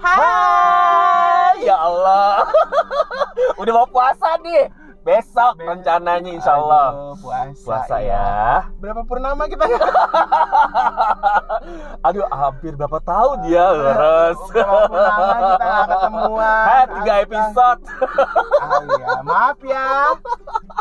Hai ya Allah Udah mau puasa nih Besok Be- rencananya insya Allah Aduh, puasa, Puasa ya Berapa purnama kita? Aduh hampir berapa tahun dia Leres Berapa purnama kita ketemuan? Hah, tiga Astaga. episode Ah, iya. Maaf ya.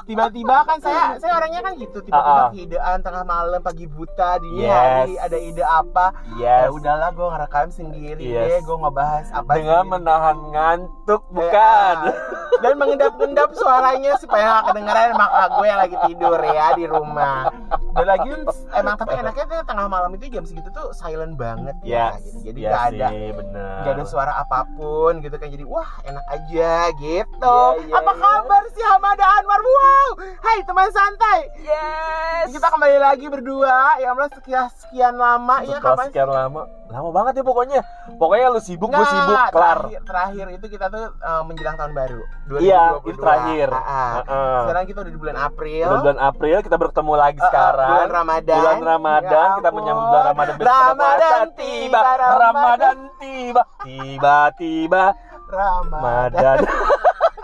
Tiba-tiba kan saya saya orangnya kan gitu, tiba-tiba Ah, ah. keidaan tengah malam pagi buta dini Yes. hari ada ide apa? Ya Yes udahlah gue ngerekam sendiri Yes. deh, gue ngebahas apa Dengan sendiri. menahan ngantuk Eh, bukan ah. Dan mengendap-endap suaranya supaya gak kedengeran maka gue yang lagi tidur ya di rumah. Dan lagi emang tapi enaknya tuh tengah malam itu jam segitu tuh silent banget ya. Yes gitu. Jadi Iya gak ada sih, bener. nggak ada suara apa pun gitu kan. Jadi wah enak aja gitu. Iya, iya, apa iya. kabar sih Hamada Anwar? Wow. Hai teman santai. Yes. Kita kembali lagi berdua. Ya Allah sekian sekian lama ya Setelah kapan sekian lama. Lama banget ya pokoknya. Pokoknya lu sibuk, gue sibuk, kelar. terakhir, terakhir itu kita tuh uh, menjelang tahun baru 2022 Iya, itu terakhir. ah. Heeh. sekarang kita udah di bulan April. Udah bulan April kita bertemu lagi Uh, uh, sekarang bulan Ramadan. Bulan Ramadan Ya kita menyambut bulan. Ramadan Ramadan tiba, Ramadan. Tiba. Tiba-tiba Ramadan.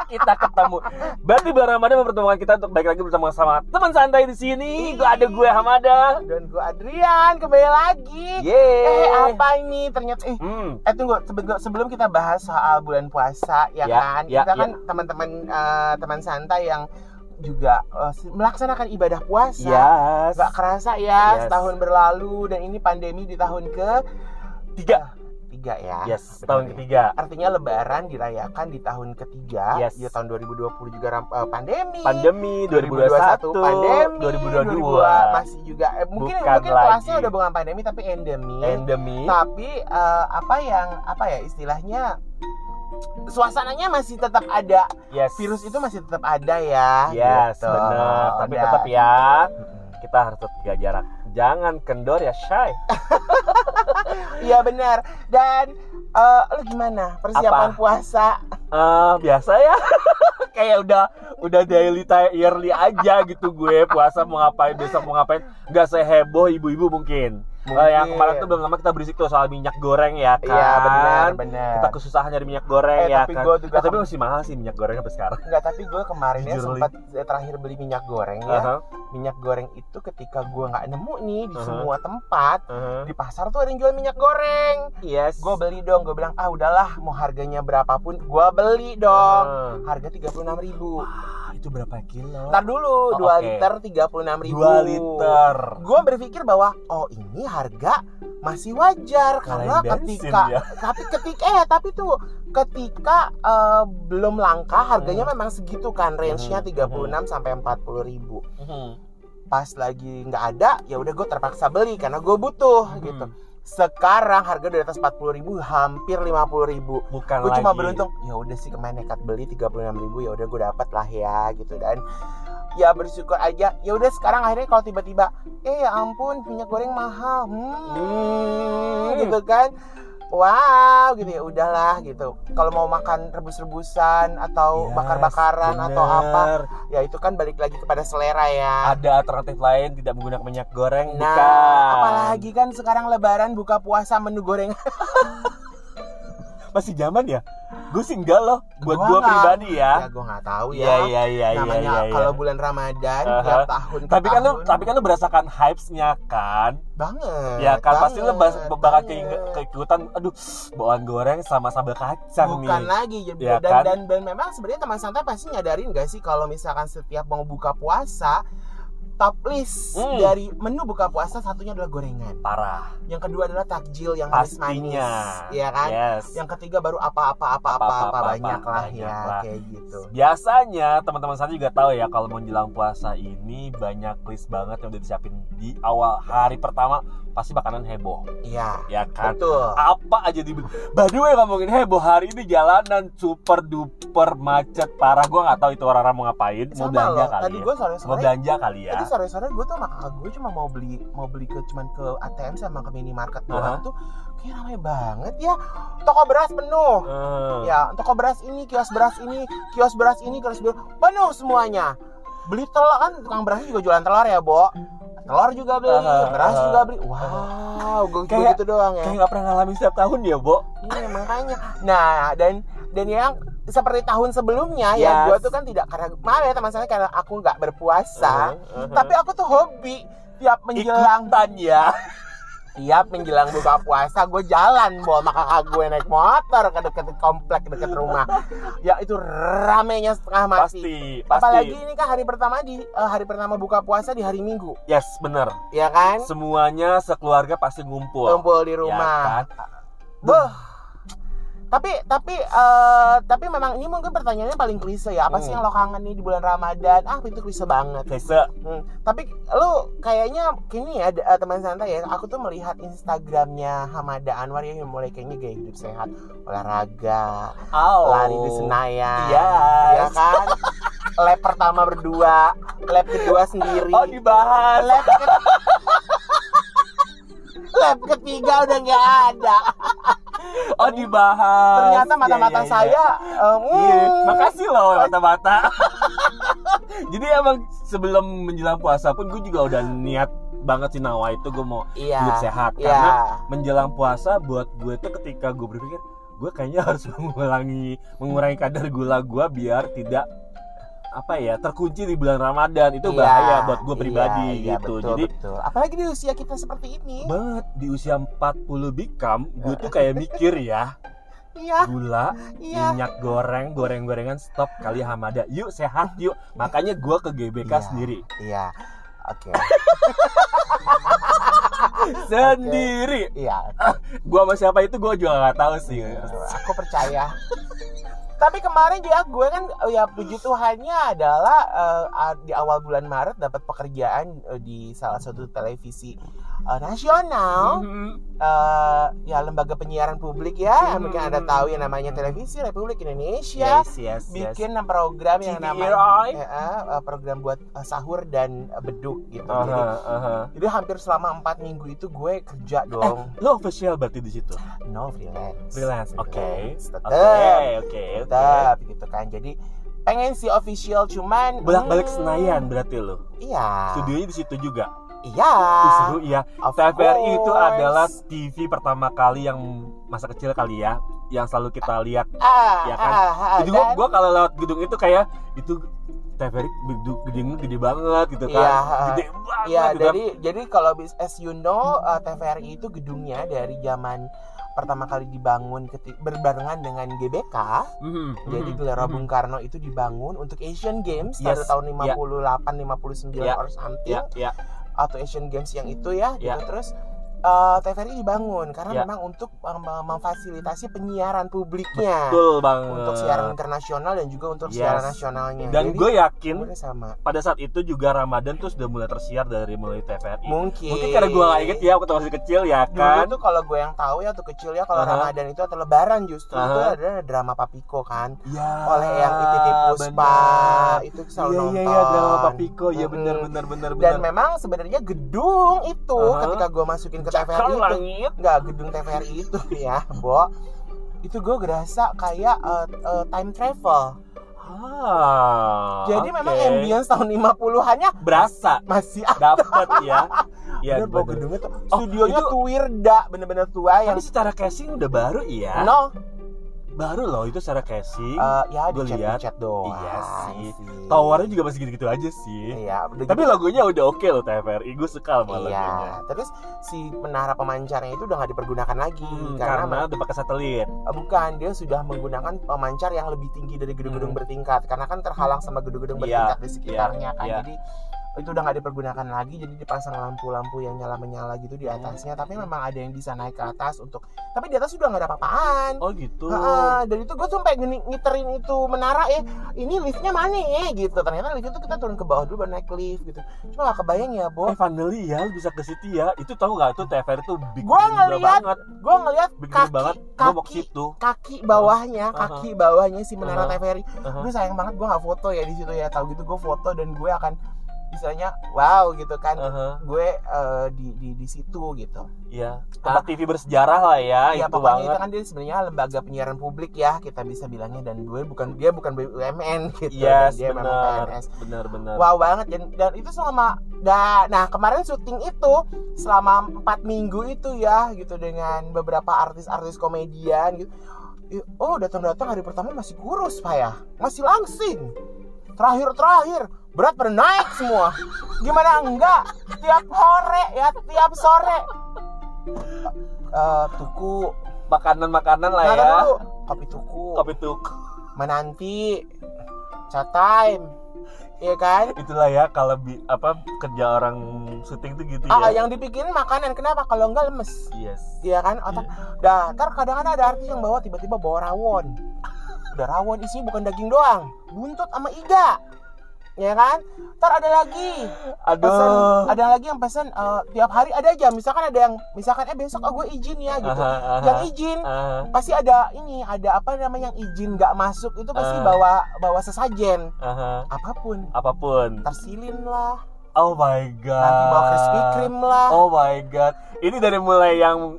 Kita ketemu. Berarti bulan Ramadan mempertemukan kita untuk baik lagi bersama sama teman santai di sini. Gue ada gue Hamada. Dan gue Adrian kembali lagi. Yeay. Eh apa ini? Ternyata eh hmm. Eh tunggu. Sebelum sebelum kita bahas soal bulan puasa ya, Ya, kan? ya, kita kan teman-teman eh, teman santai yang juga si- melaksanakan ibadah puasa. Yes. Nggak kerasa ya Yes. setahun berlalu dan ini pandemi di tahun ke tiga. Tiga ya. Yes tahun ya. ketiga. Artinya lebaran dirayakan di tahun ketiga. Yes. ya tahun 2020 juga eh, pandemi. Pandemi 2021 pandemi 2022 masih juga eh, mungkin Bukan mungkin kelasnya lagi. udah bukan pandemi tapi endemi. Endemi. Tapi eh, apa yang apa ya istilahnya suasananya masih tetap ada. Yes. Virus itu masih tetap ada ya. Yes gitu. benar tapi Dan- tetap ya. Kita harus tetap jaga jarak. Jangan kendor ya shy iya benar dan eh, lu gimana? Persiapan Apa? puasa? Eh, biasa ya. Kayak udah udah daily yearly aja gitu gue. Puasa mau ngapain besok mau ngapain. Nggak seheboh ibu-ibu mungkin Eh, Mungkin. kemarin tuh belum lama kita berisik tuh soal minyak goreng ya kan iya benar benar kita kesusahan dari minyak goreng Eh, ya tapi kan gue juga Eh, tapi masih mahal sih minyak goreng sampai sekarang Enggak, tapi gue kemarin ya sempat eh, terakhir beli minyak goreng ya. Aha, Minyak goreng itu ketika gue nggak nemu nih di Uh-huh. semua tempat, aha. di pasar tuh ada yang jual minyak goreng. yes Gue beli dong, gue bilang, "Ah, udahlah, mau harganya berapapun, gue beli dong." Aha. Harga 36.000 ribu. Itu berapa kilo Ntar dulu, Oh, 2 oke. liter 36.000 ribu. 2 liter Gue berpikir bahwa, oh ini harga masih wajar karena Kalahin bensin ketika ya. tapi ketika eh tapi tuh ketika eh, belum langka harganya Hmm. memang segitu kan range-nya Hmm. 36 sampai 40 ribu Mhm. pas lagi nggak ada ya udah gue terpaksa beli karena gue butuh Hmm. gitu sekarang harga udah di atas 40 ribu hampir 50 ribu. Bukan gue cuma beruntung ya udah sih kemarin nekat beli 36 ribu ya udah gue dapat lah ya gitu. Dan ya bersyukur aja ya udah sekarang akhirnya kalau tiba-tiba eh ya ampun minyak goreng mahal. Hmm, Hmm. gitu kan wow gitu ya udahlah gitu. Kalau mau makan rebus-rebusan atau Yes, bakar-bakaran atau apa ya itu kan balik lagi kepada selera ya. Ada alternatif lain tidak menggunakan minyak goreng Nah, bukan. apalagi kan sekarang lebaran buka puasa menu goreng. masih zaman ya gue sih enggak loh buat gue pribadi ya ya gue nggak tahu ya. iya iya iya iya Namanya iya, iya. kalau bulan Ramadan Aha. tiap tahun ke tapi kan lu tahun. tapi kan lu berasakan hypes-nya kan banget. ya kan pasti lu banget, bakal banget. ke- keikutan aduh bawaan goreng sama sambal kacang Bukan nih lagi ya, Ya dan, kan? dan dan memang sebenarnya teman santai pasti nyadarin gak sih kalau misalkan setiap mau buka puasa top list Hmm. dari menu buka puasa satunya adalah gorengan. parah Yang kedua adalah takjil yang pastinya manis-manis, ya kan? yes Yang ketiga baru apa-apa apa-apa apa banyak lah banyak ya lah. kayak gitu. biasanya teman-teman saya juga tahu ya kalau menjelang puasa ini banyak list banget yang udah disiapin di awal hari pertama pasti makanan heboh Iya. ya kan Betul. apa aja di by the way ngomongin heboh hari ini jalanan super duper macet parah gue nggak tahu itu orang-orang mau ngapain mau Sama belanja loh, kali tadi ya gue mau sore-sore belanja kali ya Tadi sore-sore gue tuh sama kakak gue cuma mau beli mau beli ke cuman ke ATM sama ke minimarket doang Aha. tuh kayak ramai banget ya. Toko beras penuh. Eh, Ya, toko beras ini, kios beras ini, kios beras ini, kios beras penuh semuanya. Beli telur kan tukang berasnya juga jualan telur ya, Bo. Telur juga beli Aha, beras aha. juga beli wow gue Kayak- gitu doang ya Kayak nggak pernah ngalamin setiap tahun ya, Bo. Iya makanya. Nah dan dan yang seperti tahun sebelumnya ya Yes. gue tuh kan tidak karena maaf ya teman saya karena aku nggak berpuasa, Uh-huh, uh-huh. tapi aku tuh hobi tiap menjelang ikutan ya. Tiap menjelang buka puasa gue jalan bawa sama kakak gue naik motor ke deket komplek deket rumah. Ya itu ramenya setengah mati. Pasti, pasti. Apalagi ini kan hari pertama di eh, hari pertama buka puasa di hari Minggu, Yes, bener. ya kan? Semuanya sekeluarga pasti ngumpul. Kumpul di Ya rumah. kan? Beuh. Tapi tapi eh, tapi memang ini mungkin pertanyaannya paling klise ya. Apa sih Hmm. yang lo kangen nih di bulan Ramadan? Ah, itu klise banget. Kese. Hmm. Tapi lu kayaknya kini ya eh, teman santai ya. Aku tuh melihat Instagramnya Hamada Anwar ya, yang mulai kayaknya gaya hidup sehat, olahraga, Oh. lari di Senayan. Yes. Ya kan? lab pertama berdua, lab kedua sendiri. Oh, dibahas. lab ke- lab ketiga udah nggak ada. Oh, dibahas. Ternyata Iya, mata-mata iya. saya eh, Iya, mm, makasih loh mata-mata. Jadi emang sebelum menjelang puasa pun gue juga udah niat banget sih nawa itu gue mau Iya. hidup sehat Iya. karena menjelang puasa buat gue tuh ketika gue berpikir gue kayaknya harus mengurangi mengurangi kadar gula gue biar tidak apa ya terkunci di bulan Ramadan itu Iya, bahaya buat gue iya, pribadi iya, gitu. betul, Jadi betul. apalagi di usia kita seperti ini. banget di usia 40 bikam gue tuh kayak mikir ya Iya, gula iya. minyak goreng goreng-gorengan stop kali Hamada yuk sehat yuk makanya gue ke GBK Iya. sendiri Iya. Oke. sendiri Iya. gue sama siapa itu gue juga nggak tahu sih Aku percaya. Tapi kemarin juga gue kan ya puji Tuhannya adalah a- di awal bulan Maret dapat pekerjaan eh, di salah satu televisi eh, nasional. Mhm. eh, ya lembaga penyiaran publik ya. Hmm. mungkin ada tahu yang namanya Televisi Republik Indonesia. Yes yes yes. bikin program yang namanya eh, eh, program buat eh, sahur dan eh, beduk gitu. Jadi, Aha, aha. jadi hampir selama empat minggu itu gue kerja dong. lo official berarti di situ? No freelance. Freelance oke. Oke oke tetap gitu kan. Jadi pengen sih official cuman bolak balik hmm, Senayan berarti lo? Iya. Studionya di situ juga iya seru iya of TVRI itu adalah TV pertama kali yang masa kecil kali ya yang selalu kita lihat ah, ya kan? ah, ah, itu gua, gua kalau lewat gedung itu kayak itu TVRI gedung gede banget gitu kan Iya, gede banget Iya, gitu kan. jadi jadi kalau bis- as you know uh, TVRI itu gedungnya dari zaman pertama kali dibangun berbarengan dengan GBK. Mhm, Jadi mhm, Gelora mhm. Bung Karno itu dibangun untuk Asian Games Yes, pada tahun iya. 58 59 Iya, or something ya ya atau Asian Games yang itu ya Iya. gitu terus uh, TVRI dibangun karena Iya. memang untuk memfasilitasi penyiaran publiknya betul banget untuk siaran internasional dan juga untuk Yes. siaran nasionalnya. dan gue yakin sama. pada saat itu juga Ramadan tuh sudah mulai tersiar dari mulai TVRI Mungkin. mungkin karena gue gak inget ya waktu masih kecil ya Dulu kan tuh kalau gue yang tahu ya waktu kecil ya kalau Aha. Ramadan itu atau Lebaran justru itu Aha. ada drama Papiko kan ya, oleh yang Titi Puspa itu selalu iya nonton. iya iya drama Papiko ya Mm-mm. benar benar benar Dan benar memang sebenarnya gedung itu Aha. ketika gue masukin ke TVRI itu langit nggak gedung TVRI itu ya, Bo. Itu gue gerasa kayak eh, eh, time travel. ah, Jadi oke. memang ambience tahun 50-annya berasa masih dapat ya ya Bener, bener. gedungnya tuh Oh, studionya itu- tuirda bener-bener tua yang tapi secara casing udah baru iya no baru loh itu secara casing eh, ya di lihat. chat doang Iya sih. sih. towernya juga masih gitu-gitu aja sih Iya, udah tapi gitu. logonya udah oke loh TVRI gue suka sama logonya Iya, terus si menara pemancarnya itu udah nggak dipergunakan lagi Hmm, karena, karena udah pakai satelit eh, bukan dia sudah menggunakan pemancar yang lebih tinggi dari gedung-gedung Hmm. bertingkat karena kan terhalang sama gedung-gedung Iya, bertingkat di sekitarnya kan iya. jadi itu udah nggak dipergunakan lagi jadi dipasang lampu-lampu yang nyala menyala gitu di Hmm. atasnya tapi memang ada yang bisa naik ke atas untuk tapi di atas sudah nggak ada apa-apaan. Oh gitu. Heeh, dan itu gue sampai ngiterin itu menara ya ini liftnya mana ya gitu. Ternyata lift itu kita turun ke bawah dulu baru naik lift gitu. Cuma gak kebayang ya bo. Eh finally ya bisa ke situ ya? Itu tahu nggak? Tuh TVRI tuh big Gua gede ngeliat banget. gue ngeliat big kaki banget. Kaki situ. kaki bawahnya Aha. kaki bawahnya si menara Aha. TVRI Aha. Aduh sayang banget gue gak foto ya di situ ya tahu gitu gue foto dan gue akan misalnya wow gitu kan Aha. gue eh, di di di situ gitu Iya, tempat TV bersejarah lah ya, ya itu banget. itu kan dia sebenarnya lembaga penyiaran publik ya kita bisa bilangnya dan gue bukan dia bukan BUMN gitu Yes, dia memang benar, PNS benar, benar. wow banget dan dan itu selama da, nah kemarin syuting itu selama empat minggu itu ya gitu dengan beberapa artis-artis komedian gitu oh datang-datang hari pertama masih kurus pak ya masih langsing terakhir-terakhir berat pada naik semua gimana enggak tiap sore ya tiap sore Eh, tuku Makanan-makanan lah nah, ya. dulu kopi tuku Kopi tuk. menanti chat time Iya kan? Itulah ya kalau bi- apa kerja orang syuting tuh gitu Ah, ya. yang dipikirin makanan kenapa? Kalau enggak lemes. Yes. Iya kan? Otak. Dah, ntar kadang-kadang ada artis yang bawa tiba-tiba bawa rawon. Udah rawon isinya bukan daging doang, buntut sama iga. Ya kan? Ntar ada lagi pesan, Aduh. ada lagi yang pesan eh, tiap hari ada aja. Misalkan ada yang misalkan eh besok oh, gue izin ya gitu. Aha, aha. Yang izin Aha, pasti ada ini, ada apa namanya yang izin nggak masuk itu pasti Ah. bawa bawa sesajen aha. apa pun. Apa pun. Tersilin lah, Oh my god. nanti bawa Krispy Kreme lah. Oh my god. Ini dari mulai yang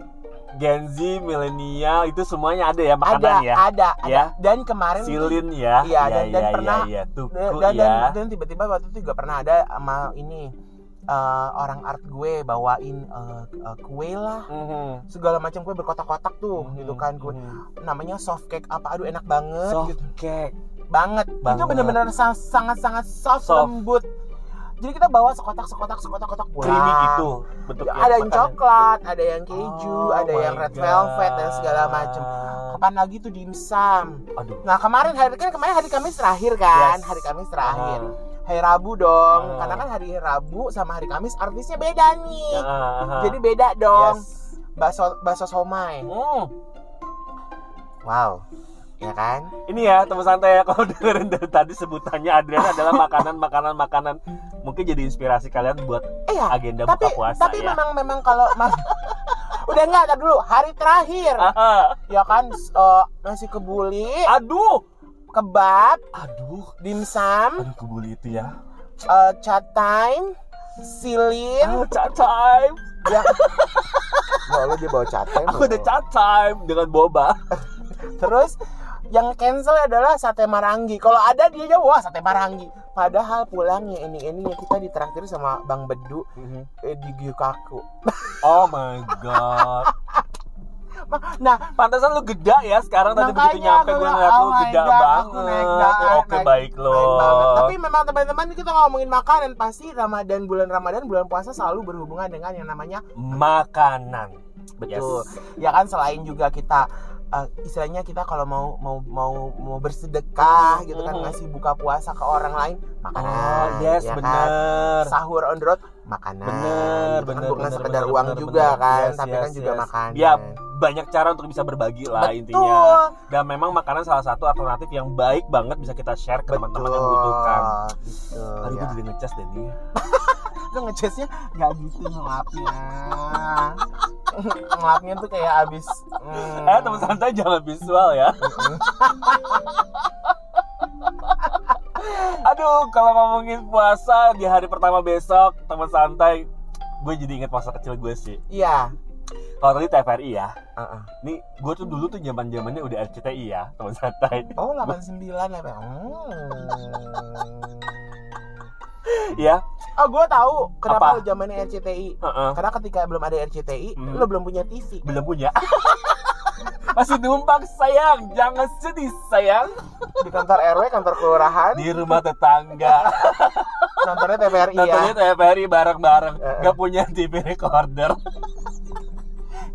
Gen Z, milenial itu semuanya ada ya makanan ada, ya. ada, ada. Ya. Dan kemarin Silin ya. Iya, dan- dan iya, pernah- iya, iya. Tuku dan, dan, ya. dan tiba-tiba waktu itu juga pernah ada sama ini eh, orang art gue bawain eh, eh, kue lah Mhm. segala macam kue berkotak-kotak tuh Mhm, gitu kan kue mhm. namanya soft cake apa aduh enak banget Soft gitu cake. banget, itu Banget. benar-benar sa- sangat-sangat soft, Soft. lembut jadi kita bawa sekotak sekotak sekotak kotak pulang Creamy gitu bentuknya. ada yang makanan. coklat ada yang keju Oh ada yang red velvet dan segala God. macam kapan lagi tuh dimsum Aduh. nah kemarin hari kan kemarin hari Kamis terakhir kan Yes. hari Kamis terakhir Aha. hari Rabu dong Ah. karena kan hari Rabu sama hari Kamis artisnya beda nih aha. jadi beda dong Yes. bakso bakso somai Hmm. wow ya kan Ini ya teman santai ya kalau dengerin dari tadi sebutannya Adriana adalah makanan makanan makanan mungkin jadi inspirasi kalian buat eh ya agenda tapi buka puasa tapi ya. memang memang kalau ma- udah enggak tar dulu hari terakhir Aha. ya kan eh, nasi kebuli Aduh. kebab Aduh. dimsum Aduh kebuli itu ya. eh, chat time silin Ah, chat time. ya Nggak, lu dia bawa chat time Aku udah chat time dengan boba. Terus yang cancel adalah sate marangi. Kalau ada dia jawab wah sate marangi. Padahal pulangnya ini ini kita ditraktir sama Bang Bedu eh, di Gyukaku. Oh my god. Nah, Pantesan lu geda ya sekarang tadi begitu nyampe gue ngeliat oh lu geda God, banget. naik da- Ya, Oke naik- baik lo. Tapi memang teman-teman kita ngomongin makanan pasti Ramadan bulan Ramadan bulan puasa selalu berhubungan dengan yang namanya makanan. betul. Yes. Ya kan selain juga kita eh, istilahnya kita kalau mau mau mau mau bersedekah gitu kan Mhm. ngasih buka puasa ke orang lain makanan Oh, yes, ya kan? bener. sahur on the road makanan Bener, gitu kan bener, bukan bener, sekedar bener, uang bener, juga bener. kan Yes, tapi yes, kan juga yes. makanan Ya, banyak cara untuk bisa berbagi lah betul intinya. Dan memang makanan salah satu alternatif yang baik banget bisa kita share ke teman-teman yang membutuhkan. gitu Aduh, ya. gue jadi ngecas deh nih. lu ngecasnya nggak gitu ngelapnya ngelapnya tuh kayak abis hmm, Eh, teman santai jangan visual ya. Aduh, kalau ngomongin puasa di hari pertama besok, teman santai, gue jadi inget masa kecil gue sih. iya Kalau tadi TVRI ya, Uh-uh. nih gue tuh dulu tuh zaman zamannya udah RCTI ya, teman santai. oh 89 apa hmm. Ya, oh gue tahu kenapa Apa? lu zamannya RCTI heeh. karena ketika belum ada RCTI Hmm. lu belum punya TV belum punya. Masih numpang sayang, jangan sedih sayang. di kantor RW kantor kelurahan Di rumah tetangga, nontonnya TVRI ya nontonnya TVRI bareng-bareng, Eh. gak punya TV recorder.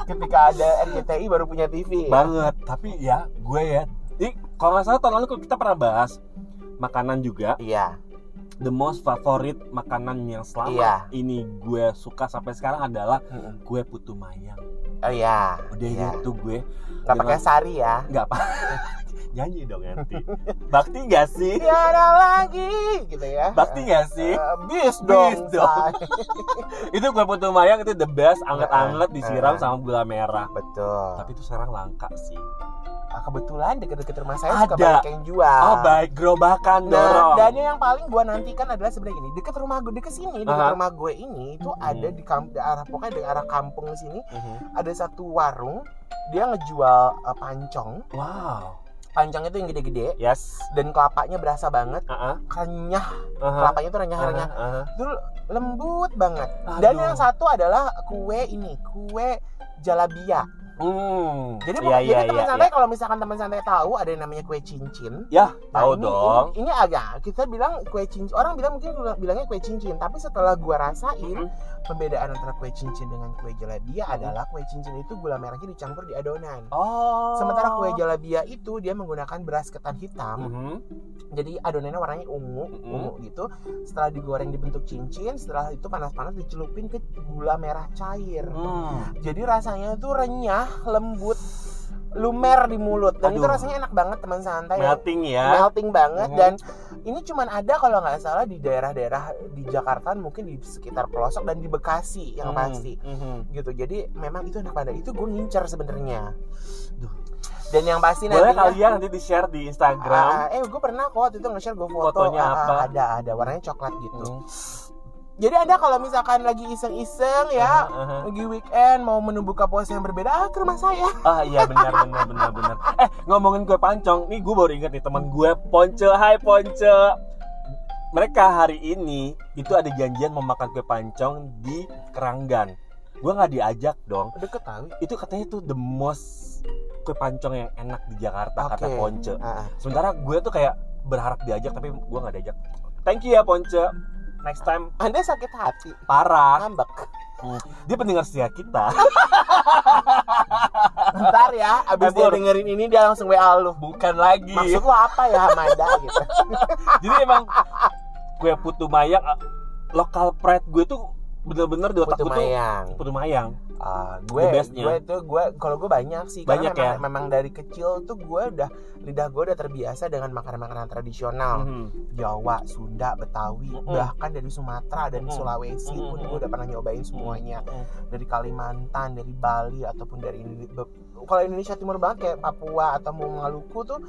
ketika ada RCTI baru punya TV ya? banget tapi ya gue ya ini kalau nggak salah tahun lalu kita pernah bahas makanan juga iya the most favorit makanan yang selama Iya. ini gue suka sampai sekarang adalah Mm-mm. kue putu mayang. Oh iya. Udah iya. gitu gue nggak pakai sari ya? Nggak apa nyanyi dong nanti bakti gak sih? Tiada lagi gitu ya. Bakti gak sih? Eh, bis dong, Bis dong. itu kue putu mayang itu the best anget-anget Eh, disiram eh. sama gula merah. Betul. Tapi itu sekarang langka sih ah, kebetulan deket-deket rumah saya suka Ada. banyak yang jual. Oh baik, gerobakan Nah, dorong. dan yang paling gua nantikan adalah sebenarnya gini, deket rumah gue, deket sini, deket Aha. rumah gue ini itu Mhm. ada di kamp, di arah pokoknya di arah kampung sini Mhm. ada satu warung dia ngejual uh, pancong. Wow. Pancong itu yang gede-gede Yes. dan kelapanya berasa banget, Uh-uh. renyah. Uh-huh. Kelapanya tuh renyah-renyah. Uh-huh. Itu lembut banget. Dan Aduh. yang satu adalah kue ini, kue jalabia. Hmm. Jadi, Iya, jadi iya, teman iya, santai iya. kalau misalkan teman santai tahu ada yang namanya kue cincin. Ya, Nah, tahu ini, dong. Ini, ini agak kita bilang kue cincin. Orang bilang mungkin bilang- bilangnya kue cincin, tapi setelah gua rasain Mhm. Pembedaan antara kue cincin dengan kue jalabia adalah kue cincin itu gula merahnya dicampur di adonan. Oh. Sementara kue jalabia itu dia menggunakan beras ketan hitam. Mhm. Jadi adonannya warnanya ungu, Mhm. ungu gitu. Setelah digoreng dibentuk cincin, setelah itu panas-panas dicelupin ke gula merah cair. Hmm. Jadi rasanya itu renyah, lembut, lumer di mulut dan itu Aduh. rasanya enak banget teman santai. Melting ya. melting banget Mhm. dan ini cuman ada kalau nggak salah di daerah-daerah di Jakarta mungkin di sekitar pelosok dan di Bekasi yang Mhm. pasti Mhm. gitu jadi memang itu enak banget itu gue ngincer sebenarnya dan yang pasti Boleh nantinya kalian nanti di share di Instagram. Ah, eh gue pernah kok waktu itu nge-share gue foto Fotonya ah, apa? ada ada warnanya coklat gitu Hmm. Jadi ada kalau misalkan lagi iseng-iseng ya aha. lagi weekend mau menu buka puasa yang berbeda ah, ke rumah saya Ah iya benar benar benar benar. Eh ngomongin kue pancong, nih gue baru ingat nih teman gue Ponce, Hai Ponce. Mereka hari ini itu ada janjian mau makan kue pancong di Keranggan. Gue nggak diajak dong. deket tahu Itu katanya itu the most kue pancong yang enak di Jakarta kata Oke. Ponce. Ah. Sementara gue tuh kayak berharap diajak tapi gue nggak diajak. Thank you ya Ponce. Next time anda sakit hati parah. ngambek Dia pendengar setia kita. Ntar ya, abis dia dengerin ini dia langsung WA lu. Bukan lagi. Maksud lu apa ya Hamada gitu? Jadi emang kue putu mayang eh, lokal pride gue tuh bener-bener di otak Putu gue tuh mayang. putu mayang. Ah, gue, gue tuh gue kalau gue banyak sih karena Banyak memang, ya? memang dari kecil tuh gue udah lidah gue udah terbiasa dengan makanan-makanan tradisional Mhm. Jawa, Sunda, Betawi, Mm-mm. bahkan dari Sumatera dan Mm-mm. Sulawesi pun Mm-mm. gue udah pernah nyobain semuanya Mhm. dari Kalimantan, dari Bali ataupun dari kalau Indonesia Timur banget kayak Papua atau mau Maluku tuh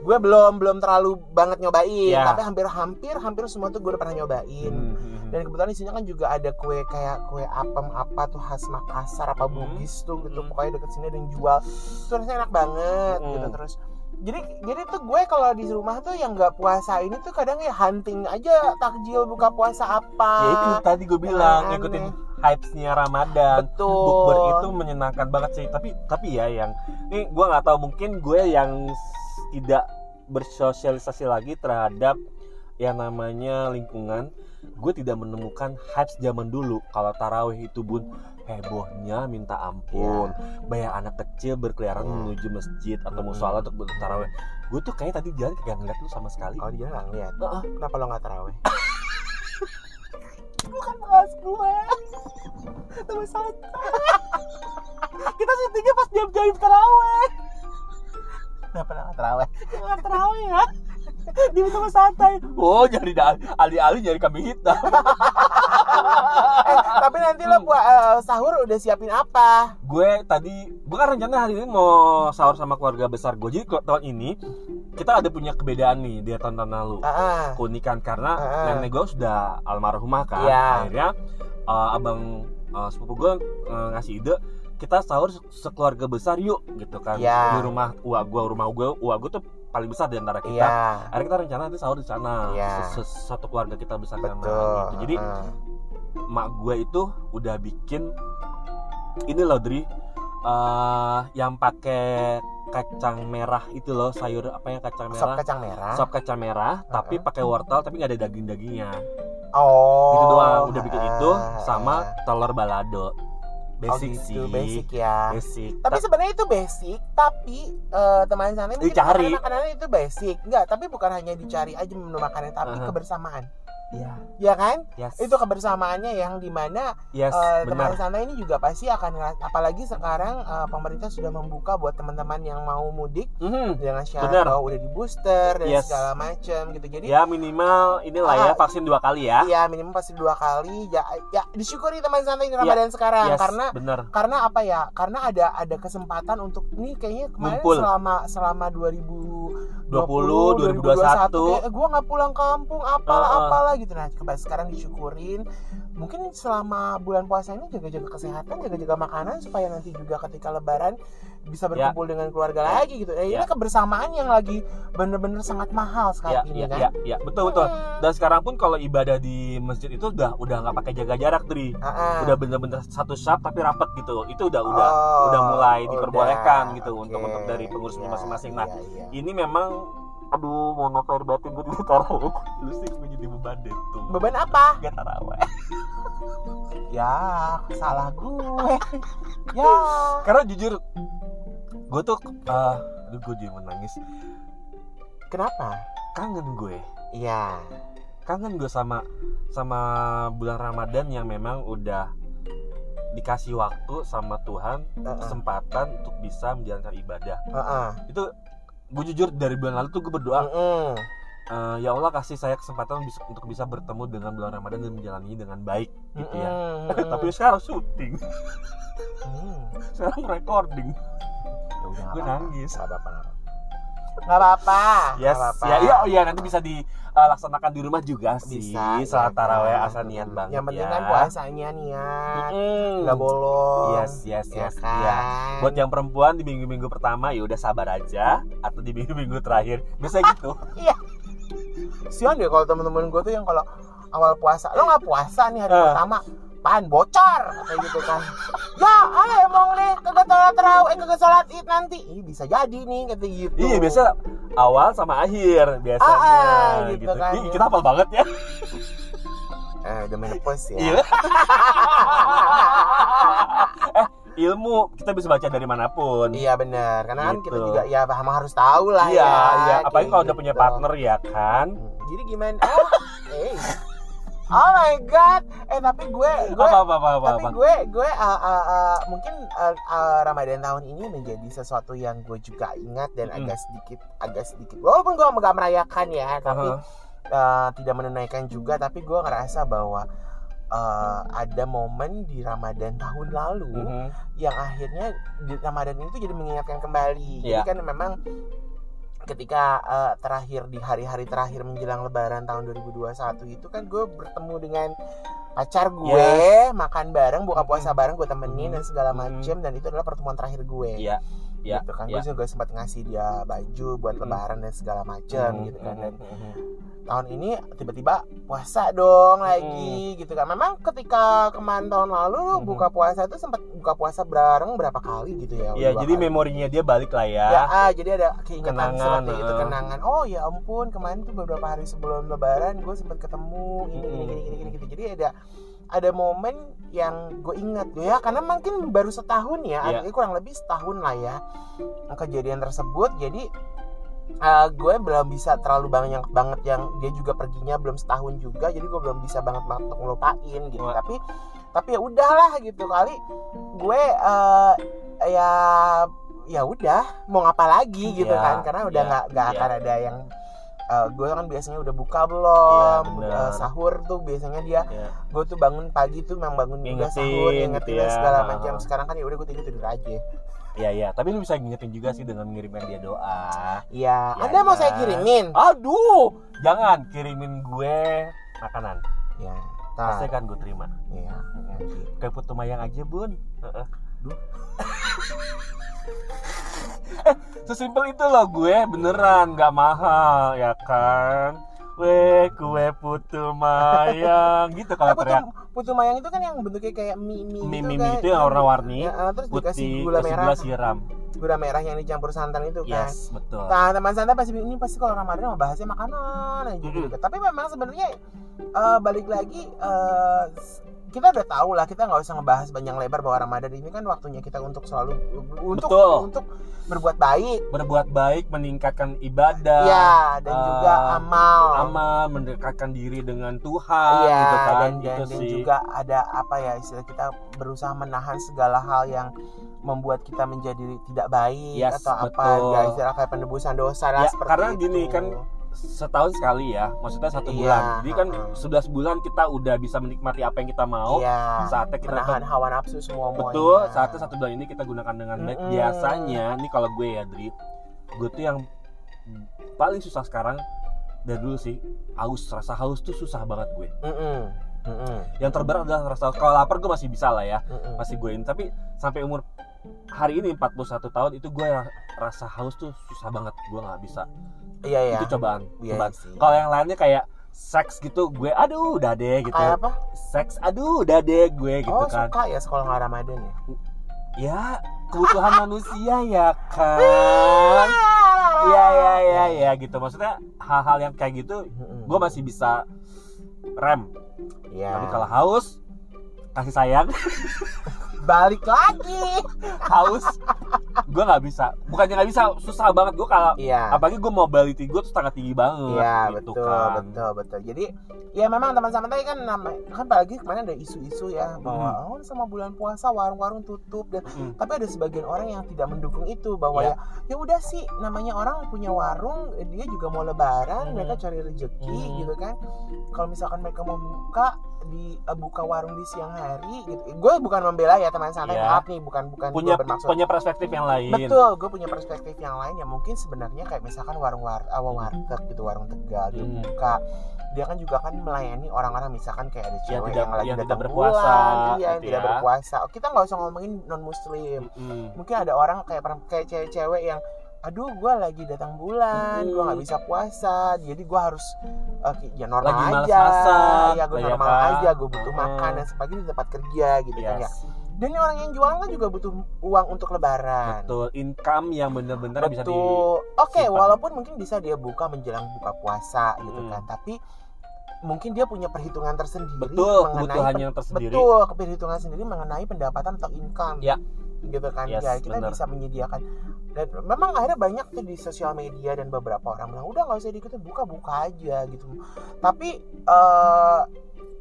gue belum belum terlalu banget nyobain Ya. tapi hampir hampir hampir semua tuh gue udah pernah nyobain Mhm. dan kebetulan di sini kan juga ada kue kayak kue apem apa tuh khas Makassar apa Hmm. Bugis tuh gitu Hmm. pokoknya deket sini ada yang jual itu rasanya enak banget Hmm. gitu terus jadi jadi tuh gue kalau di rumah tuh yang nggak puasa ini tuh kadang ya hunting aja takjil buka puasa apa Ya itu tadi gue bilang Aneh. ngikutin hypes-nya Ramadan. betul Bukber itu menyenangkan banget sih. Tapi tapi ya yang ini gue nggak tahu mungkin gue yang tidak bersosialisasi lagi terhadap yang namanya lingkungan gue tidak menemukan hypes zaman dulu kalau tarawih itu bun hebohnya minta ampun. Banyak anak kecil berkeliaran Ya. menuju masjid atau musola untuk bertarawih gue tuh kayak tadi jalan kagak ngeliat lu sama sekali. Kalau dia nggak ngeliat? Heeh. kenapa lo nggak taraweh? Bukan bahas gue teman santai kita syutingnya pas jam-jam tarawih kenapa lo nggak taraweh? Nggak tarawih ya. Di teman santai. Oh jadi alih-alih jadi kambing hitam eh tapi nanti lo buat eh, sahur udah siapin apa gue tadi gue kan rencana hari ini mau sahur sama keluarga besar gue jadi tahun ini kita ada punya kebedaan nih di tahun-tahun lalu Ah, ah. keunikan karena Ah. nenek gue sudah almarhumah kan Iya. akhirnya uh, abang uh, sepupu gue uh, ngasih ide kita sahur se- sekeluarga besar yuk gitu kan Iya. di rumah uak gue rumah gue uak gue tuh paling besar di antara kita iya akhirnya kita rencana nanti sahur di sana Iya. Se- se- satu keluarga kita besar sana betul gitu jadi Ah. Mak gue itu udah bikin ini loh Dri. Uh, yang pakai kacang merah itu loh sayur apa ya kacang sop merah? kacang merah. Sop kacang merah tapi pakai wortel tapi nggak ada daging dagingnya oh. Itu doang udah bikin itu ah, sama telur balado. Basic oh, sih. gitu, basic ya. Basic. Tapi Ta- sebenarnya itu basic tapi eh, teman santai mungkin Dicari. makanan- makanannya itu basic. Enggak tapi bukan hanya dicari aja menu makanan tapi Aha. kebersamaan Iya. ya kan Yes. itu kebersamaannya yang di mana yes, eh, teman santai ini juga pasti akan apalagi sekarang eh, pemerintah sudah membuka buat teman-teman yang mau mudik Mhm. dengan syarat Benar. bahwa udah di booster dan Yes. segala macam gitu jadi Ya minimal inilah ya Ah, vaksin dua kali ya. Iya minimum pasti dua kali ya ya disyukuri teman santai di Iya, Ramadan sekarang Yes, karena bener. karena apa ya karena ada ada kesempatan untuk nih kayaknya kemarin Ngumpul. selama selama 2020 2021. kayak gue nggak pulang kampung apalah Uh-uh. apalah gitu nah coba sekarang disyukurin mungkin selama bulan puasa ini jaga-jaga kesehatan jaga-jaga makanan supaya nanti juga ketika lebaran bisa berkumpul dengan keluarga Ya. lagi gitu. Ya, ini Ya. kebersamaan yang lagi bener-bener sangat mahal Ya, saat ini ya, kan. ya, ya, betul betul. Hmm. Dan sekarang pun kalau ibadah di masjid itu udah udah nggak pakai jaga jarak, Dri. Ah-ah. Udah bener-bener satu shop tapi rapat gitu. Itu udah udah Oh, udah mulai udah. diperbolehkan gitu Oke. untuk untuk dari pengurusnya masing-masing. Nah, iya, iya. ini memang aduh mohon maaf lahir batin gue tidak taraweh lu sih gue jadi beban deh tuh beban apa? gak taraweh Ya, salah gue. ya. karena jujur gue tuh ah, aduh gue jadi menangis Kenapa? kangen gue Iya. kangen gue sama sama bulan Ramadan yang memang udah dikasih waktu sama Tuhan Heeh. kesempatan untuk bisa menjalankan ibadah Heeh. itu gue jujur dari bulan lalu tuh gue berdoa Mm-mm. "Eh, ya Allah kasih saya kesempatan bisa, untuk bisa bertemu dengan bulan Ramadan dan menjalani dengan baik gitu ya Mm-mm. tapi sekarang syuting Hmm. sekarang recording Ya gue nangis Nggak apa-apa. Nggak apa-apa. yes Nggak apa-apa. ya iya oh iya nanti bisa dilaksanakan di rumah juga sih Bisa, salat ya taraweh kan? asal niat banget Yang penting ya. kan puasanya niat. Mm. Nggak bolong. yes yes Ya yes kan? Iya. buat yang perempuan di minggu-minggu pertama ya udah sabar aja atau di minggu-minggu terakhir biasa gitu Sian deh kalau temen-temen gue tuh yang kalau awal puasa lo nggak puasa nih hari Eh. pertama pan bocor kayak gitu kan ya ah emang nih kagak sholat terawih eh, kagak sholat id nanti Ih, bisa jadi nih kata gitu iya biasa awal sama akhir biasanya Ah, gitu kan, Ih, kita hafal banget ya eh udah menopause ya Iya. eh ilmu kita bisa baca dari mana pun Iya benar, karena kan kita Gitu. juga ya emang harus tahu lah iya ya. iya apalagi kalau udah punya gitu. partner ya kan Hmm, Jadi gimana? Oh, eh. Oh my god. Eh tapi gue gue apa apa apa apa, tapi apa. gue gue uh, uh, uh, mungkin uh, uh, Ramadan tahun ini menjadi sesuatu yang gue juga ingat dan Mm-mm. agak sedikit agak sedikit walaupun gue nggak merayakan ya tapi Aha. uh, tidak menunaikan juga tapi gue ngerasa bahwa uh, ada momen di Ramadan tahun lalu Mhm. yang akhirnya di Ramadan ini tuh jadi mengingatkan kembali. Iya. Jadi kan memang ketika eh, terakhir di hari-hari terakhir menjelang Lebaran tahun 2021 itu kan gue bertemu dengan pacar gue makan bareng buka puasa bareng gue temenin dan segala macem dan itu adalah pertemuan terakhir gue. Iya, iya, gitu kan iya. gue juga sempat ngasih dia baju buat Mhm. lebaran dan segala macem Mhm, gitu kan dan mhm. tahun ini tiba-tiba puasa dong lagi gitu kan memang ketika kemarin tahun lalu lu Mhm. buka puasa tuh sempat buka puasa bareng berapa kali gitu ya Iya, dua jadi kali. memorinya dia balik lah ya. ya ah, jadi ada keingetan Kenangan, seperti itu kenangan oh ya ampun kemarin tuh beberapa hari sebelum lebaran gue sempat ketemu ini gini gini gini gini gitu jadi ada ada momen yang gue ingat ya karena mungkin baru setahun ya Iya. artinya kurang lebih setahun lah ya kejadian tersebut jadi eh, gue belum bisa terlalu banyak banget yang dia juga perginya belum setahun juga jadi gue belum bisa banget banget untuk ngelupain gitu Wah. tapi tapi ya udahlah gitu kali gue eh, ya ya udah mau ngapa lagi gitu Iya, kan karena udah iya, nggak nggak iya. akan ada yang eh, gue kan biasanya udah buka belum Iya, bener. Eh, sahur tuh biasanya dia Iya. gue tuh bangun pagi tuh memang bangun Ngingetin sahur gitu ngingetin ya. segala macam sekarang kan ya udah gue tidur tidur aja Iya, iya. Tapi lu bisa ngingetin juga sih dengan mengirimkan dia doa. Iya, Ya, Anda mau ya. saya kirimin? Aduh, jangan kirimin gue makanan. Ya, Pasti kan gue terima. Iya, nanti. Kayak putu mayang aja, Bun. Heeh. Duh. eh, sesimpel itu loh gue beneran nggak mahal ya kan. Weh, kue putu mayang gitu kalau putu, teriak putu mayang itu kan yang bentuknya kayak mie mie, mie gitu mie, kan. mie itu yang warna-warni Ya, terus dikasih putih gula kasih merah, gula siram. gula merah yang dicampur santan itu kan. Yes, betul. Nah, teman santai pasti ini pasti kalau Ramadan mau bahasnya makanan aja gitu. Mm-mm. Tapi memang sebenarnya eh, balik lagi s- kita udah tahu lah kita nggak usah ngebahas panjang lebar bahwa Ramadan ini kan waktunya kita untuk selalu untuk Betul. untuk berbuat baik berbuat baik meningkatkan ibadah ya dan eh, juga amal amal mendekatkan diri dengan Tuhan Iya, gitu kan dan, gitu dan, dan juga ada apa ya istilah kita berusaha menahan segala hal yang membuat kita menjadi tidak baik Yes, atau apa betul. ya istilah kayak penebusan dosa lah Ya, seperti karena itu. gini, kan setahun sekali ya maksudnya satu Iya, bulan. Jadi kan heeh. sudah sebulan kita udah bisa menikmati apa yang kita mau iya, saatnya kita menahan hawa nafsu semua betul saatnya satu bulan ini kita gunakan dengan baik. Mm-mm. biasanya ini kalau gue ya Dri gue tuh yang paling susah sekarang dari dulu sih haus rasa haus tuh susah banget gue. Yang terberat adalah rasa kalau lapar gue masih bisa lah ya masih gue ini. Tapi sampai umur hari ini 41 tahun itu gue ra- rasa haus tuh susah banget. Gue nggak bisa. Iya ya itu cobaan iya cobaan. sih. Kalau yang lainnya kayak seks gitu gue aduh udah deh gitu. Kayak apa? Seks aduh udah deh gue gitu oh kan. suka ya sekolah nggak ramadan ya? Ya kebutuhan manusia ya kan. Iya iya iya iya gitu. Maksudnya hal-hal yang kayak gitu gue masih bisa rem. Ya tapi kalau haus kasih sayang balik lagi. Haus gue nggak bisa bukannya nggak bisa susah banget gue kalau iya apalagi gue mobility gue tuh sangat tinggi banget Iya gitu betul kan betul betul. Jadi ya memang teman-teman tadi kan nama kan apalagi kemarin ada isu-isu ya bahwa oh sama bulan puasa warung-warung tutup dan Mm. tapi ada sebagian orang yang tidak mendukung itu bahwa Iya. ya ya udah sih namanya orang punya warung dia juga mau lebaran Mhm. mereka cari rezeki Mhm. gitu kan. Kalau misalkan mereka mau buka di eh, buka warung di siang hari gitu. Gue bukan membela ya teman santai Iya. maaf nih bukan bukan punya bermaksud punya perspektif yang lain Betul, gue punya perspektif yang lain yang mungkin sebenarnya kayak misalkan warung war awal warteg gitu warung tegal dia Hmm. buka dia kan juga kan melayani orang-orang misalkan kayak ada Yang cewek tidak- yang, lagi yang datang tidak berpuasa, bulan, iya, yang gitu tidak ya. berpuasa. Oh, Kita nggak usah ngomongin non muslim. Mm. Mungkin ada orang kayak kayak cewek-cewek yang aduh gue lagi datang bulan gue nggak Hmm. bisa puasa jadi gue harus eh, ya normal Lagi aja masak, ya gue ya normal kan? aja gue butuh Hmm. makan dan sebagainya di tempat kerja gitu kan ya Yes. Dan orang yang jualan kan juga butuh uang untuk lebaran betul income yang bener-bener bisa di Betul. Oke, simpan. walaupun mungkin bisa dia buka menjelang buka puasa gitu Hmm. kan, tapi mungkin dia punya perhitungan tersendiri betul mengenai pen- tersendiri betul perhitungan sendiri mengenai pendapatan atau income. Ya. Gitu kan. Yes, ya, kita bisa menyediakan dan memang akhirnya banyak tuh di sosial media dan beberapa orang bilang udah nggak usah diikutin buka-buka aja gitu. Tapi eh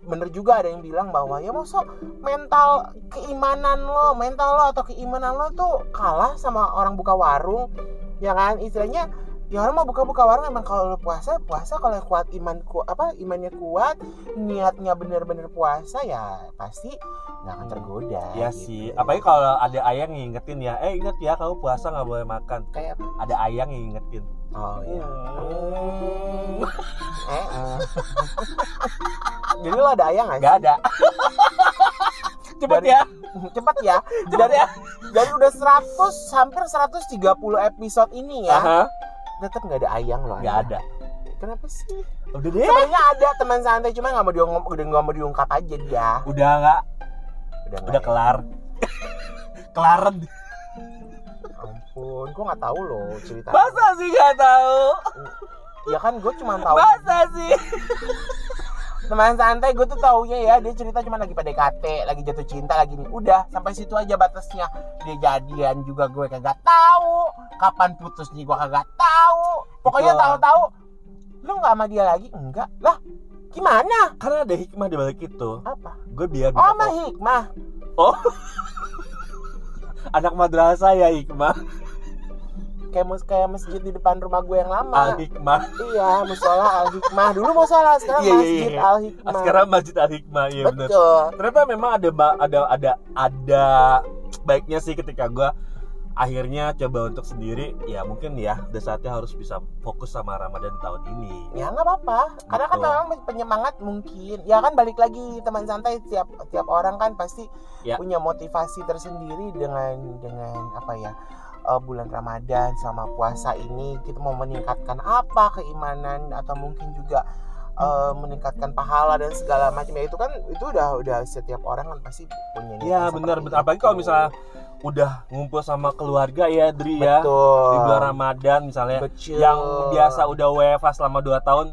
bener juga ada yang bilang bahwa ya masa mental keimanan lo mental lo atau keimanan lo tuh kalah sama orang buka warung ya kan istilahnya ya orang mau buka-buka warung emang kalau lo puasa puasa kalau kuat iman ku, apa imannya kuat niatnya bener-bener puasa ya pasti nggak akan tergoda ya gitu. sih apalagi kalau ada ayang yang ngingetin ya eh ingat ya kamu puasa nggak boleh makan kayak apa? ada ayang yang ngingetin oh iya Hmm. eh, eh. jadi lo ada ayang nggak nggak ada. Cepet Dari- ya. Cepet ya. Cepet ya. dari udah 100 hampir 130 episode ini ya Aha, tetap nggak ada ayang loh nggak Anda. ada. Kenapa sih? Udah deh. Sebenarnya ada teman santai cuma nggak mau diungkap udah nggak mau diungkap aja dia. Udah nggak. Udah udah ya? kelar. Kelaren ampun gue nggak tahu loh cerita masa sih nggak tahu? Ya kan gue cuma tahu. Masa sih teman santai gue tuh taunya ya dia cerita cuma lagi PDKT lagi jatuh cinta lagi nih udah sampai situ aja batasnya. Dia jadian juga gue kagak tahu. Kapan putusnya gue kagak tahu. Pokoknya tahu-tahu lu nggak sama dia lagi? Enggak. Lah gimana? Karena ada hikmah di balik itu. Apa? Gue biar oh mah hikmah. Oh. Anak madrasah ya hikmah kayak mus kayak masjid di depan rumah gue yang lama. Al hikmah iya musola al hikmah dulu musola sekarang Iya, iya, masjid iya. al hikmah sekarang masjid al hikmah ya benar betul. Ternyata memang ada ada ada ada baiknya sih ketika gue akhirnya coba untuk sendiri. Ya mungkin ya udah saatnya harus bisa fokus sama Ramadan tahun ini. Ya nggak apa-apa. Karena kan memang penyemangat mungkin. Ya kan balik lagi teman santai tiap tiap orang kan pasti Ya. punya motivasi tersendiri dengan dengan apa ya eh, bulan Ramadan sama puasa ini kita mau meningkatkan apa keimanan atau mungkin juga eh, meningkatkan pahala dan segala macam ya itu kan itu udah udah setiap orang kan pasti punya ya benar benar apalagi itu. kalau misalnya udah ngumpul sama keluarga ya Dri ya betul di bulan Ramadan misalnya Betul. yang biasa udah WFA selama 2 tahun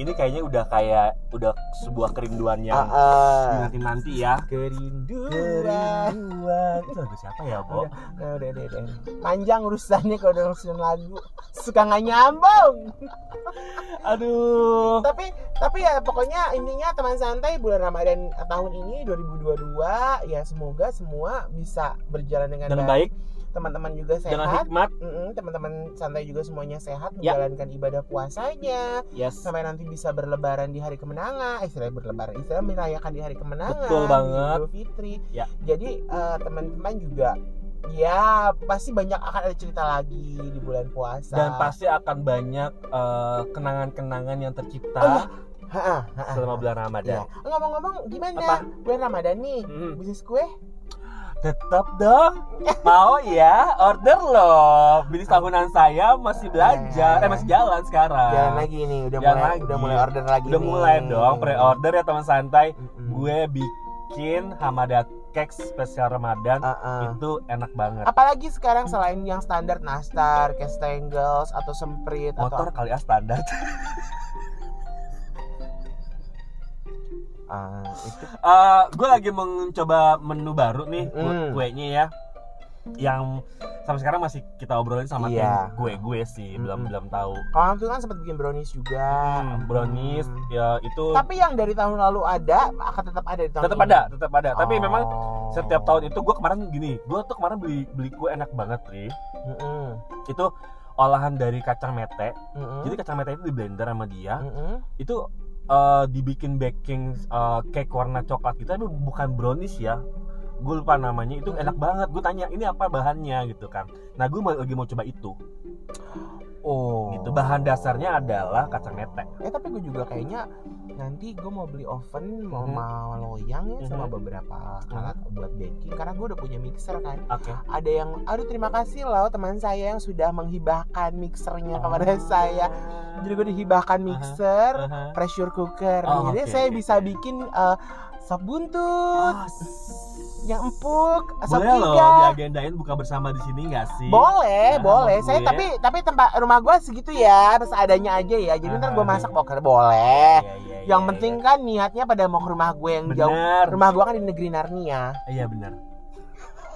ini kayaknya udah kayak udah sebuah kerinduan yang Ah, ah. nanti nanti ya Kerinduan. kerinduan itu lagu siapa ya Bo? Udah, udah, udah, udah, udah. Panjang urusannya kalau udah urusan lagu. Suka nggak nyambung. aduh tapi tapi ya pokoknya intinya teman santai bulan Ramadan tahun ini 2022 ya semoga semua bisa berjalan dengan, baik. baik Teman-teman juga dengan sehat. hikmat Mm-mm, teman-teman santai juga semuanya sehat Ya. menjalankan ibadah puasanya yes sampai nanti bisa berlebaran di hari kemenangan eh, istilah berlebaran istilah merayakan di hari kemenangan Betul banget. Idul Fitri Ya. jadi eh, teman-teman juga ya pasti banyak akan ada cerita lagi di bulan puasa dan pasti akan banyak eh, kenangan-kenangan yang Oh, tercipta iya. Ha-ha, ha-ha. selama bulan Ya. Ramadan ngomong-ngomong gimana Apa? bulan Ramadan nih Hmm. bisnis kue tetap dong. Mau ya order loh. Bisnis tahunan saya masih belajar. Eh masih jalan sekarang. Jalan lagi nih udah Jalan mulai lagi. udah mulai order lagi udah nih. mulai dong pre-order ya teman santai. Mm-mm. gue bikin hamada cake spesial Ramadan. Uh-uh. itu enak banget. Apalagi sekarang selain yang standar nastar, kastengels atau semprit motor atau kali ya standar Ah, itu Eh, gue lagi mencoba menu baru nih Mm. kuenya ya yang sampai sekarang masih kita obrolin sama Iya. tim gue gue sih belum Mm-mm. belum tahu Kalau tuh kan sempat bikin brownies juga. Hmm, brownies Hmm. ya itu Tapi yang dari tahun lalu ada akan tetap ada di tahun tetap ini. ada tetap ada tapi Oh. memang setiap tahun itu gue kemarin gini gue tuh kemarin beli beli kue enak banget ri Mm-mm. itu olahan dari kacang mete Mm-mm. jadi kacang mete itu di blender sama dia Mm-mm. itu eh, dibikin baking eh, cake warna coklat gitu. Tapi bukan brownies ya. Gue lupa namanya. Itu enak banget. Gue tanya ini apa bahannya? Gitu kan. Nah gue lagi mau coba itu Oh. gitu bahan dasarnya adalah kacang mete Eh tapi gue juga kayaknya nanti gue mau beli oven, mau Mhm. mau loyang ya sama Mhm. beberapa alat buat baking karena gue udah punya mixer kan. oke Ada yang, aduh terima kasih loh teman saya yang sudah menghibahkan mixernya kepada Oh. saya. Jadi gue dihibahkan mixer, Aha. pressure cooker. Oh, Jadi oke, saya bisa bikin eh, sop buntut, Ah, yang empuk, sop boleh loh diagendain buka bersama di sini nggak sih Boleh, Nah, boleh. Saya gue- tapi tapi tempat rumah gue segitu ya, seadanya aja ya. Jadi ntar gue Ah. masak poker boleh. Iya, iya, Yang iya, penting iya. kan niatnya pada mau ke rumah gue yang jauh. bener Rumah gue kan di negeri Narnia. iya bener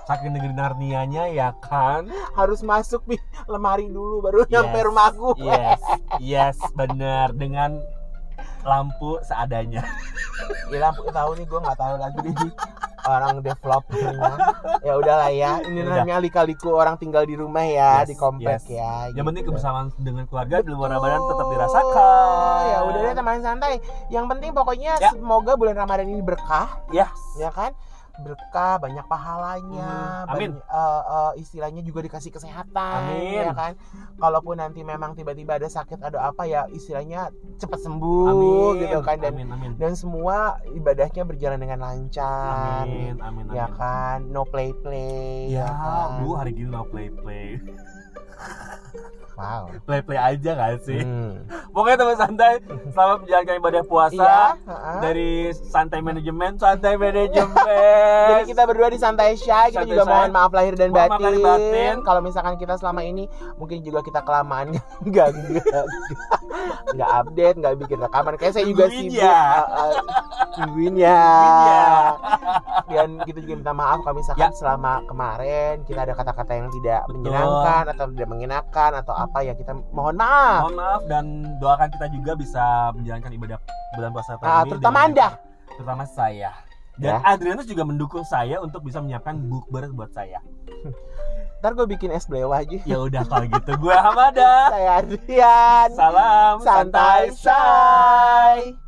saking negeri Narnianya ya kan Harus masuk di lemari dulu baru nyampe Yes, rumah gue. yes yes bener dengan lampu seadanya Ya lampu tahu nih gue nggak tahu lagi deh orang developernya. Ya udahlah ya. Ini Udah. namanya lika-liku orang tinggal di rumah ya, Yes, di komplek yes. ya. yang penting gitu. kebersamaan dengan keluarga di luar. Ramadan tetap dirasakan Ya udah deh teman santai. Yang penting pokoknya Ya. semoga bulan Ramadan ini berkah. ya ya kan berkah banyak pahalanya Hmm, amin. banyak- eh, eh, istilahnya juga dikasih kesehatan Amin. ya kan kalaupun nanti memang tiba-tiba ada sakit ada apa ya istilahnya cepat sembuh amin gitu kan dan amin amin dan semua ibadahnya berjalan dengan lancar amin amin ya amin kan no play play ya kan? bu hari gini no play play wow play play aja gak sih Hmm. pokoknya teman santai selamat menjalankan ibadah puasa iya dari santai manajemen santai manajemen Jadi kita berdua di Santai Shy, kita Santai juga Shy. mohon maaf lahir dan Mohon batin. batin. Kalau misalkan kita selama ini mungkin juga kita kelamaan nggak nggak update, nggak bikin rekaman. Kayak saya juga sibuk. ya. uh, uh, ya. Ya. Dan kita juga minta maaf kalau misalkan Ya. selama kemarin kita ada kata-kata yang tidak Betul. menyenangkan atau tidak mengenakan atau apa ya kita mohon maaf. mohon maaf dan doakan kita juga bisa menjalankan ibadah bulan puasa tahun Nah, ini terutama Anda. terutama saya dan Adrianus juga mendukung saya untuk bisa menyiapkan bukber buat saya Ntar gue bikin es belewah aja. ya udah kalau gitu gue Hamada Saya Adrian. salam Santai Shy.